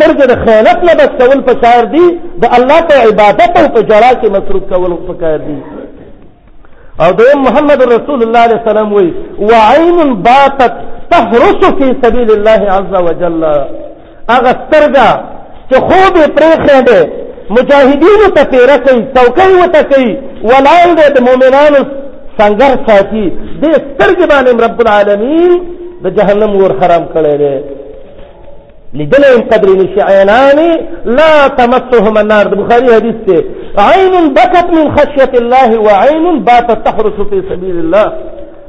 سترګې د خیانت نه بس کول پکار دي د الله په عبادت او په جړا کې مصروف کول پکار دي او دویم محمد رسول الله علیه السلام وی وعین باتت تحرس فی سبیل الله عز وجل اغه سترګه چې خوب پرې خېده مجاهدینو ته پیره کوي څوکۍ وته کوي ولاړ دی د مؤمنانو سنګر ساتي دې سترګې باندې رب العالمین د جهنم ور حرام کړی دی لیدلی یم قدر نشي عینان لا تمسهم النار د بخاری حدیث دی عین بکت من خشیت الله وعین باتت تحرس فی سبیل الله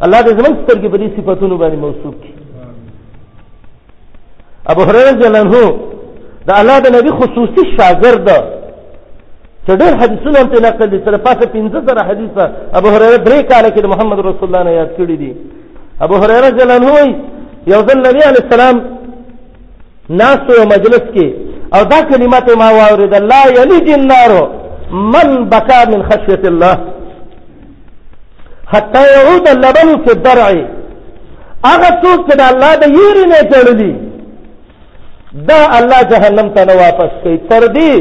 الله دې زموږ سترګې په دې صفاتونو باندې موصوف کړي ابو هريره جل عنه دا الله د نبی خصوصي شاګرد چې ډېر حدیثونه هم پرې نقل دي سره پاسه پنځه زره حدیثه ابو هريره درې کاله کې د محمد رسول الله نه یاد کړي دي ابو هريره رضی الله عنه وایي یو ځل نبی علیه السلام ناس او مجلس کې او دا کلمات ما واورید لا یلج النار من بکا من خشیت الله حتى يعود اللبن في الدرع هغه څوک چې د الله د یری نه جوړلی دا الله جهنم ته نه واپس کوي تر دې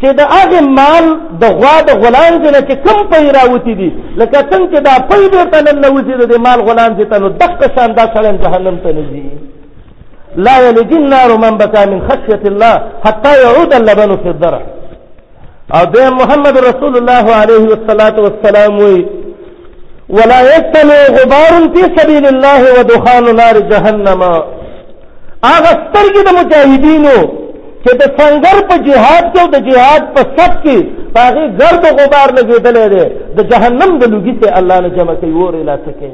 چې د هغه مال د غوا د غلام نه چې کم پي راوتی دي لکه څنګه چې دا پي بیرته نن نوځي د مال غلام دي ته نو دغه شان دا سړی جهنم ته نه ځي لا يلج النار من بكى من خشية الله حتى يعود اللبن في الذرع او د محمد رسول الله عليه والصلاه والسلام وی ولا يتلو غبار في سبيل الله ودخان نار جهنم هغه سترګې د مجاهدینو چې د سنگر په جهاد کې او د جهاد په صف کې هغه ګرد غبار لګېدلې ده د جهنم د لوګي ته الله نه جمع کوي ور اله سکے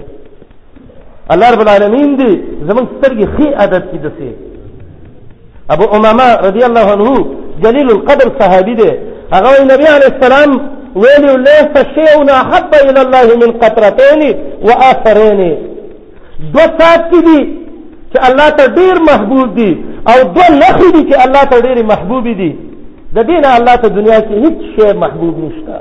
الله رب العالمین دې زمون سترګې خي عادت کې دسه ابو امامه رضی الله عنه جلیل القدر صحابي دی هغه وایي نبی علیه السلام ویلي لیس شیء احب الی الله من قطرتین و اثرین دو څاڅکي دي چې الله ته ډیر محبوب دي او دو لخي دي چې الله ته ډیر محبوب دي د دین الله ته دنیا کې هیڅ شی محبوب نشته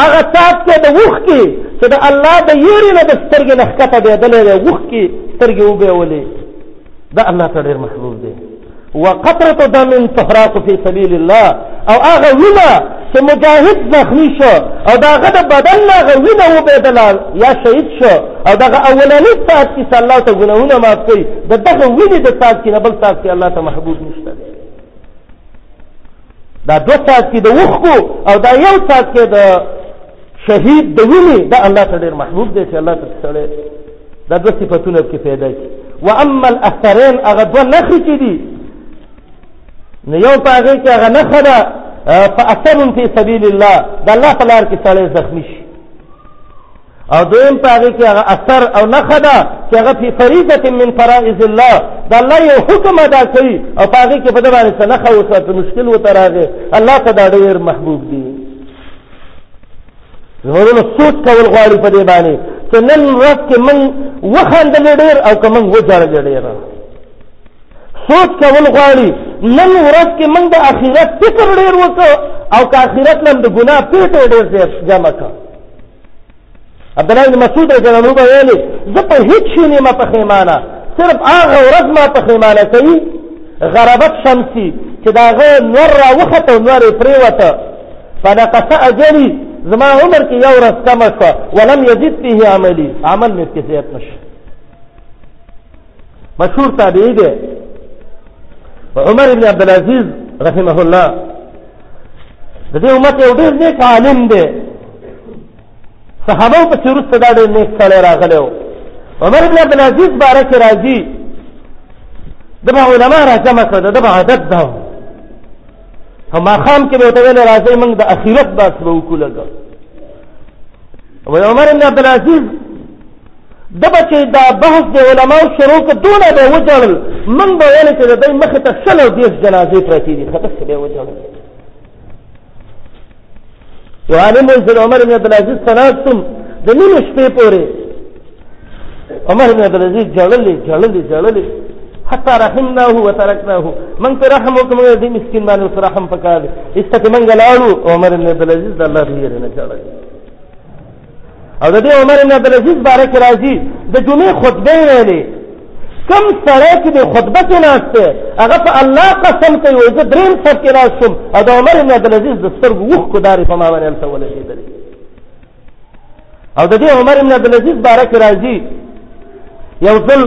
هغه څاڅ کې د وخ کې چې د الله د یری نه د سترګې نه ښکته دی دلې د وخ کې سترګې وبې ولې دا الله ته ډېر محبوب دی وقطره دم تحراق في سبيل الله او هغه وینا چې مجاهد زخمی شو او داغه د بدن نه غوینه وبېدله یا شهید شو او دغه اولنی ساعت کې الله ته ګناهونه معاف کړي د دغه وینې د ساعت کې نه بل ساعت کې الله ته محبوب نشته دا دو څاڅکي د اوښکو او دا یو څاڅکی د شهید د وینې دا الله ته ډېر محبوب دی چې الله ته سړی دا دوه صفتونه پکې پیدا کړي واما الاثرین هغه دوه نښې چې دي نو یو په هغې کې هغه نښه ده فاثر فی سبیل الله د الله په لار کې سړی زخمی شي او دویم پاغي کې هغه اثر او نخه ده چې هغه په فریضه من فرائض الله دا الله یو حکم ادا کوي او پاغي کې په دغه باندې نخه او څه مشکل وتراغه الله ته دا ډیر محبوب دي زمونږ سوچ کول غواړي په دې باندې چې نن ورځ کې من وخندل ډیر او که من وجړل ډیر سوچ کول غواړي نن ورځ کې من د اخرت فکر ډیر وکړ او که اخرت نن د ګناه پیټه ډیر زیات جمع کړ عبد الله بن مسعود رضی الله عنه ویل زه په هیڅ شي نه ما پخیمانه صرف هغه ورځ ما پخیمانه کوي غربت شمسی چې دا غو نور را وخته نور پریوته فنقص اجلی زما عمر کې یو ورځ کم شو ولم یزد فيه عملی عمل مې کې زیات نشو مشهور تابعی دی عمر ابن عبد العزيز رحمه الله د دې امت یو ډېر نیک عالم دی صحابه په چیرست دا ډېر نیک سره راغلی و عمر ابن عبد العزيز بارک راضي د علماء را جمع کړ د عادت دا هم خام کې به ته ویل راځي موږ د اخرت باسو وکړو لګا وای عمر ابن عبد العزيز د بچې دا بحث د علماو شروع که دونه به وجړل من به ویل چې د دوی مخې ته شل او دېرش جنازې پرتې دي خبر څه به وجړل یو عالم وایي چې د عمر بن عبدالعزیز ته ناستم د نیمې شپې پورې عمر بن عبدالعزیز جړلې جړلې جړلې حتی رحمناه و ترکناه من ته رحم وکم دې مسكين باندې اوس رحم پکار دي استته من غلاړو عمر بن عبدالعزیز د الله دې نه جړلې او د دې عمر بن عبد العزيز باره کې راځي د جمعې خطبه ویلې کم سره چې د خطبه کې ناشته هغه په الله قسم کوي وي زه دریم سر کې راځم او د عمر بن عبد العزيز د سترګو وښ کو داري په ما باندې الته ولګېدل او د دې عمر بن عبد العزيز باره کې راځي یو ځل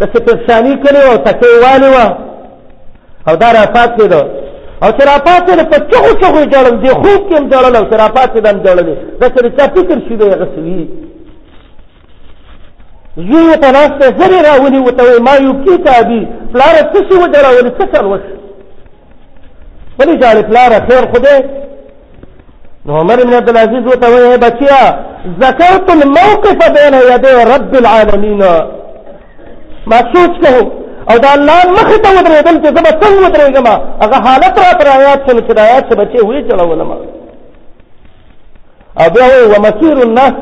د سپرشانی کلی او تکې والی وه او دا رافات دی او چې راپاتې ده په چغو چغو یې ژړل دې خوب کې هم ژړل او چې راپاتې ده هم ژړلې دا چې د چا فکر شي دی هغسې وي زوی یې په ناسته زرې راولي ورته وایي ما یبکي که ابي پلاره څه شي وژړولې څه چل وشي ولې ژاړې پلاره خیر خو دی نو عمر بن عبدالعزیز ورته وایي بچیا ذکرت الموقف بین یدی رب العالمین ما سوچ کو او دا الله مخ ته ودرېدل چې زه به څنګه ودرېږم هغه حالت را تر آیات شول چې د آیات څخه بچې وې چړولم او بیا وایي ومسیر الناس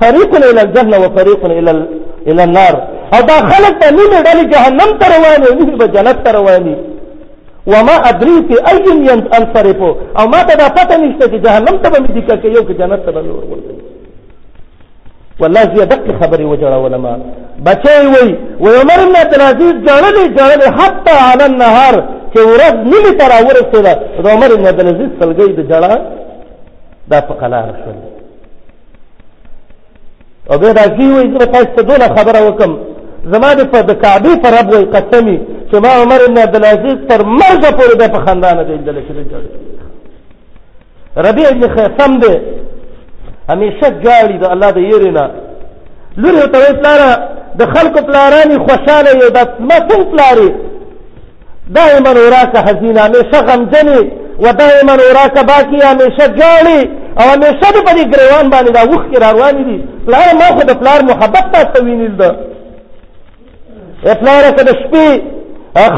فريق الى الجنه وفريق الى الى النار او دا خلک ته نیمه ډلې جهنم ته روان دي نیمه به جنت ته روان دي وما ادري في اي ينصرف او ما ته دا پته نشته چې جهنم ته به مې دي کې یو کې جنت ته به مې ورغول والله زه دقیق خبرې وجړولم بچي وي و عمر بن عبد العزيز جړلې جړلې حتى على النهار چې ورځ نیمه تر ورسېده د عمر بن عبد العزيز سلګي د جړا دا په قلار شول او به راځي وي زه تاسو ته دونه خبره وکم زما د په د کعبه پر رب وي قسمي چې ما عمر بن عبد العزيز تر مرګ پورې د په خندانه دی دل شي جړل ربيع ابن خيثم دی همیشه جاړي د الله د یری نه لور یو توي پلار د خلق پلارانی خوشاله یو د ما څنګه پلاری دائما وراك حزين همیشه غمجنې و دائما وراك باقي همیشه جاړي او همیشه د پدې ګریوان باندې دا وخت را روان دي پلار ما خو د پلار محبت تاسو وینل ده پلار که د شپې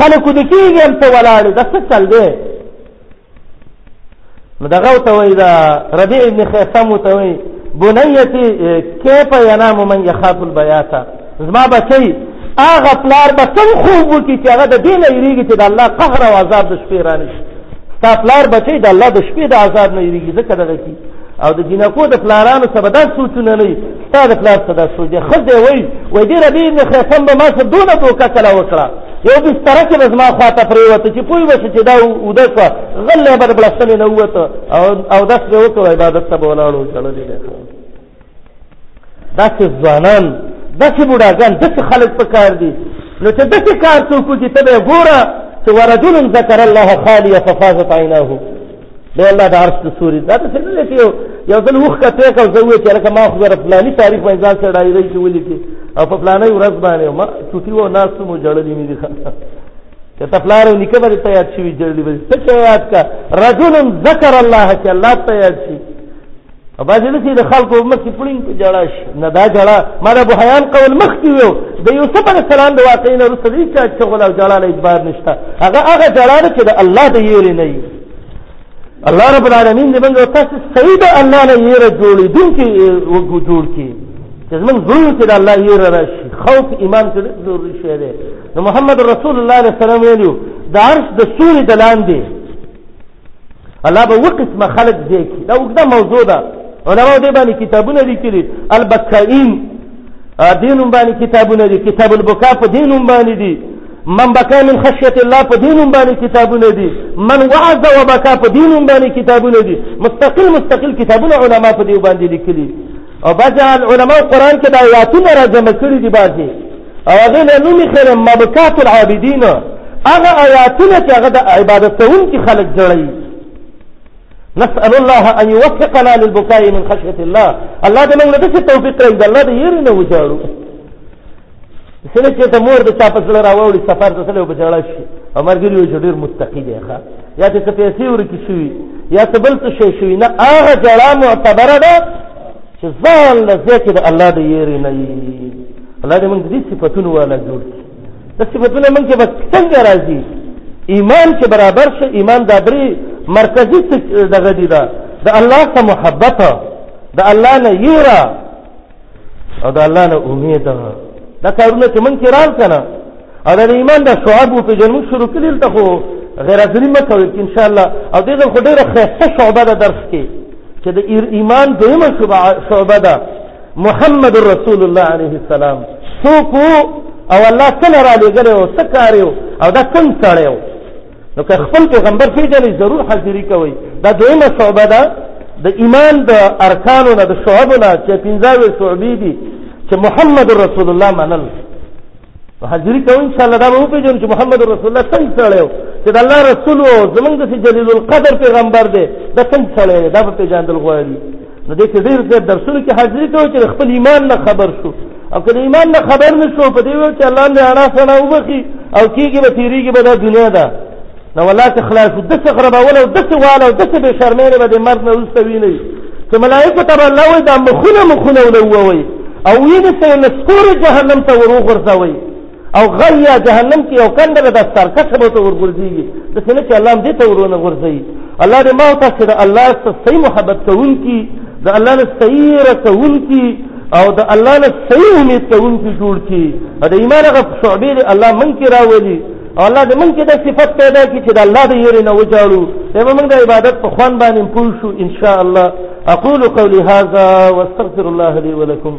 خلکو د کېږي هم ته ولاړې دا څه چل دی نو دغه ته وای دا ربيع ابن خيثم ته وای بنيتي كيف ينام من يخاف البيات زما بچي هغه پلار به څنګه خوب وکړي چې هغه د دې نه یریږي چې د الله قهر او عذاب د شپې رانه شي تا پلار بچي د الله د شپې د عذاب نه یریږي ځکه دغه کی او د جنکو د پلارانو سره دا سوچونه نه تا د پلار څه دا سوچ دی ښځې وایي وایي دې ربي ابن خیسم به ما څه دونه دوکه کله وکړه یو بستره کې به زما خوا ته پرېوته چې پوه به شو چې دا اوده شوه غلی به د بړستنې نه ووته او دس به وکړو عبادت ته به ولاړو ژړلې دی داسې ځوانان داسې بوډاګان داسې خلک په کار دي نو چې داسې کار څوک وکړي ته به یې ګوره چې ورجل ذکر الله خالیا ففاضت عیناه دی الله د عرش سوري دا څه نه لسی یو یو ځل وخت ته کو زه وې چې لکه ما خو غره فلاني تاریخ باندې ځان سره ډایری کې ولې کې او په فلاني ورځ باندې ما چټي و ناس مو جړلې مې دي چې ته فلانو نکه باندې ته یاد شي جړلې به څه یاد کا رجل ذکر الله چې الله ته یاد شي او باځي نسی د خلکو مخ کې پړین په جړا شي نه دا جړا ما د ابو حیان قول مخ کې یو د یوسف علی السلام د واقعې نه وروسته هیڅ چا شغل او جړا له اعتبار نشته هغه هغه جړا ده چې د الله د یېرې نه وي الله رب العالمین دې موږ تاسو صحیح د الله نه یېره جوړې دن کې وګو جوړ کې چې موږ زړه کې د الله یېره راشي خوف ایمان ته ضروري شی دی نو محمد رسول الله صلی الله علیه وسلم ویلو د عرش د سوري د لاندې الله به وقسمه خلق دی کی دا وګدا موضوع ده علماء دې باندې کتابونه لیکلي البکائین دینم باندې کتابونه دي کتاب البکا په دینم باندې دي من بکا من خشیت الله په دینم باندې کتابونه دي من وعظ وبکا په دینم باندې کتابونه دي مستقل مستقل کتابونه علما په دې باندې لیکلي او بعضې علماو قرآن کې دا آیاتونه را جمع کړي دي بعضې او هغې له نوم یې کړی مبکات العابدین هغه آیاتونه چې هغه د عبادت کوونکي خلک جوړوي نسأل الله أن يوفقنا للبكاء من خشية الله الله دې موږ له داسې توفیق راکړي د الله د یېرې نه وژاړو سره چې ته مور د چا په سره راوړي سفر ته سره په جړل شي عمر ګری یو ډیر متقی دی ښا یا ته پیسې ورکی شوی یا ته بل څه شي شوی نه هغه جړه معتبره ده چې ځان له ځکه د الله د یری نه وي الله دې موږ دې صفاتونه ولا جوړ کړي د صفاتونه موږ کې بس څنګه راځي ایمان چې برابر شي ایمان د درې مرکزی دغه دی دا د الله سره محبت د الله نه یره او د الله نه امید دا کارونه چې مونږ کې رال کنه او د ایمان د شعب په جنو شروع کړي ته خو غیر حاضری مکو چې ان شاء الله او دې خو ډیره خسته شعبه ده درس کې چې د ایمان دویمه شعبه ده محمد رسول الله عليه السلام سوکو او الله کله را لګره او سکاریو او دا کوم سړیو نو که خپل پیغمبر پیژنې ضرور حاضری کوي دا دویمه شعبه ده د ایمان د ارکانو نه د شعبو نه چې پنځاوې شعبې دي چې محمد رسول الله منل حاضری کوي ان شاء الله دا به وپېژنو چې محمد رسول الله څنګه سړی و چې د الله رسول و زمونږ داسې جلیل القدر پیغمبر دی دا څنګه سړی دی دا به پېژندل غواړي نو دې کې ډېر څه درسونه کې حاضرې کوي چې خپل ایمان نه خبر شو او کله ایمان نه خبر نه شو په دې وخت چې الله دې اړه سره وبخي او کېږي به تیریږي به دا دنیا ده نو ولا تخلاص د څه خراب ولا د څه والا د څه به شرمې به د مرګ نه وستوي نه چې ملائکه تبع الله وي دا مخونه مخونه ولوي او وینې سره نسکور جهنم ته وروغورځوي او غل یا جهنم کې یو کنده ده د سرکښه به ته ورغورځېږي داسې نه چې الله هم دې ته ورونه غورځوي الله دې ما او تاسې د الله څخه صحیح محبت کوونکي د الله نه صحیح رسوونکي او د الله نه صحیح امید کوونکي جوړ کړي او د ایمان هغه شعبې دې الله موږ کې راولي او الله دې موږ کې دا صفت پیدا کړي چې د الله د یېرې نه وجاړو ته به موږ د عبادت په خوان باندې پوه شو ان شاء الله اقول قولي هذا واستغفر الله لي ولكم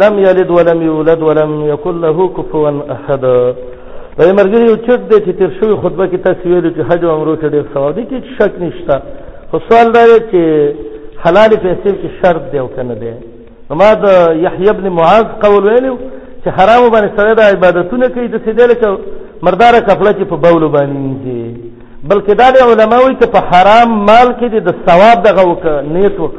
لم یلد ولم یولد ولم یکن له کفوا احد دا مرګري یو چټ دی چې تیر شوی خطبه کې تاسو ویلو چې حج او عمره کې ډېر ثواب دي کې شک نشته خو سوال دا دی چې حلال پیسې کې شرط دی او کنه دی ما د یحیی ابن معاذ قول ویلو چې حرام باندې سره د عبادتونه کوي د سیدل چې مرداره کفله چې په بول باندې بلکې دا علماوی ته په حرام مال کې د ثواب دغه وک نیت وک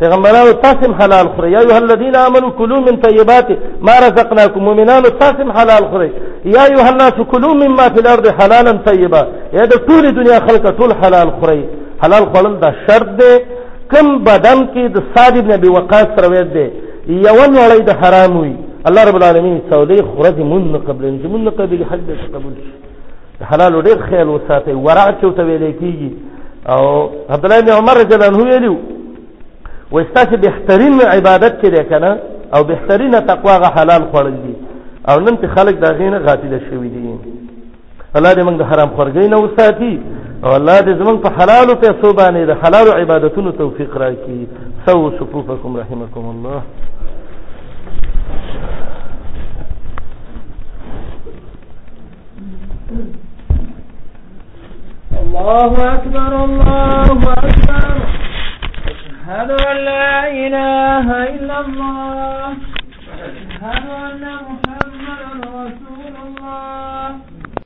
پیغمبرانو تاسو حلال خورئ یا ایه الذین آمنو کلوا من طیبات ما رزقناکم مؤمنانو تاسو حلال خورئ یا ایه الناس کلوا مما فی الارض حلالا طیبا یا د ټول دنیا خلک ټول حلال خورئ حلال خوړل دا شرط دی کم بدن کې د صاد ابن ابي وقاص روایت دی یو نړۍ د حرام وي الله رب العالمین سولې خورځ مون قبل ان مون قبل حج قبول شي د حلالو ډېر خیال وساتئ ورع چې ورته ویل کېږي او عبدالله بن عمر رضی الله عنه ویلي وایي ستاسې بهترین عبادت چې دی که نه او بهترینه تقوا هغه حلال خوړل دي او نن چې خلک د هغې نه غافله شوي دي الله دې موږ د حرام خورګۍ نه وساتي او الله دې زموږ په حلالو پیسو باندې د حلالو عبادتونو توفیق راکړي سو صفوفکم رحمکم الله الله أكبر الله أكبر أشهد أن لا إله إلا الله أشهد أن محمدا رسول الله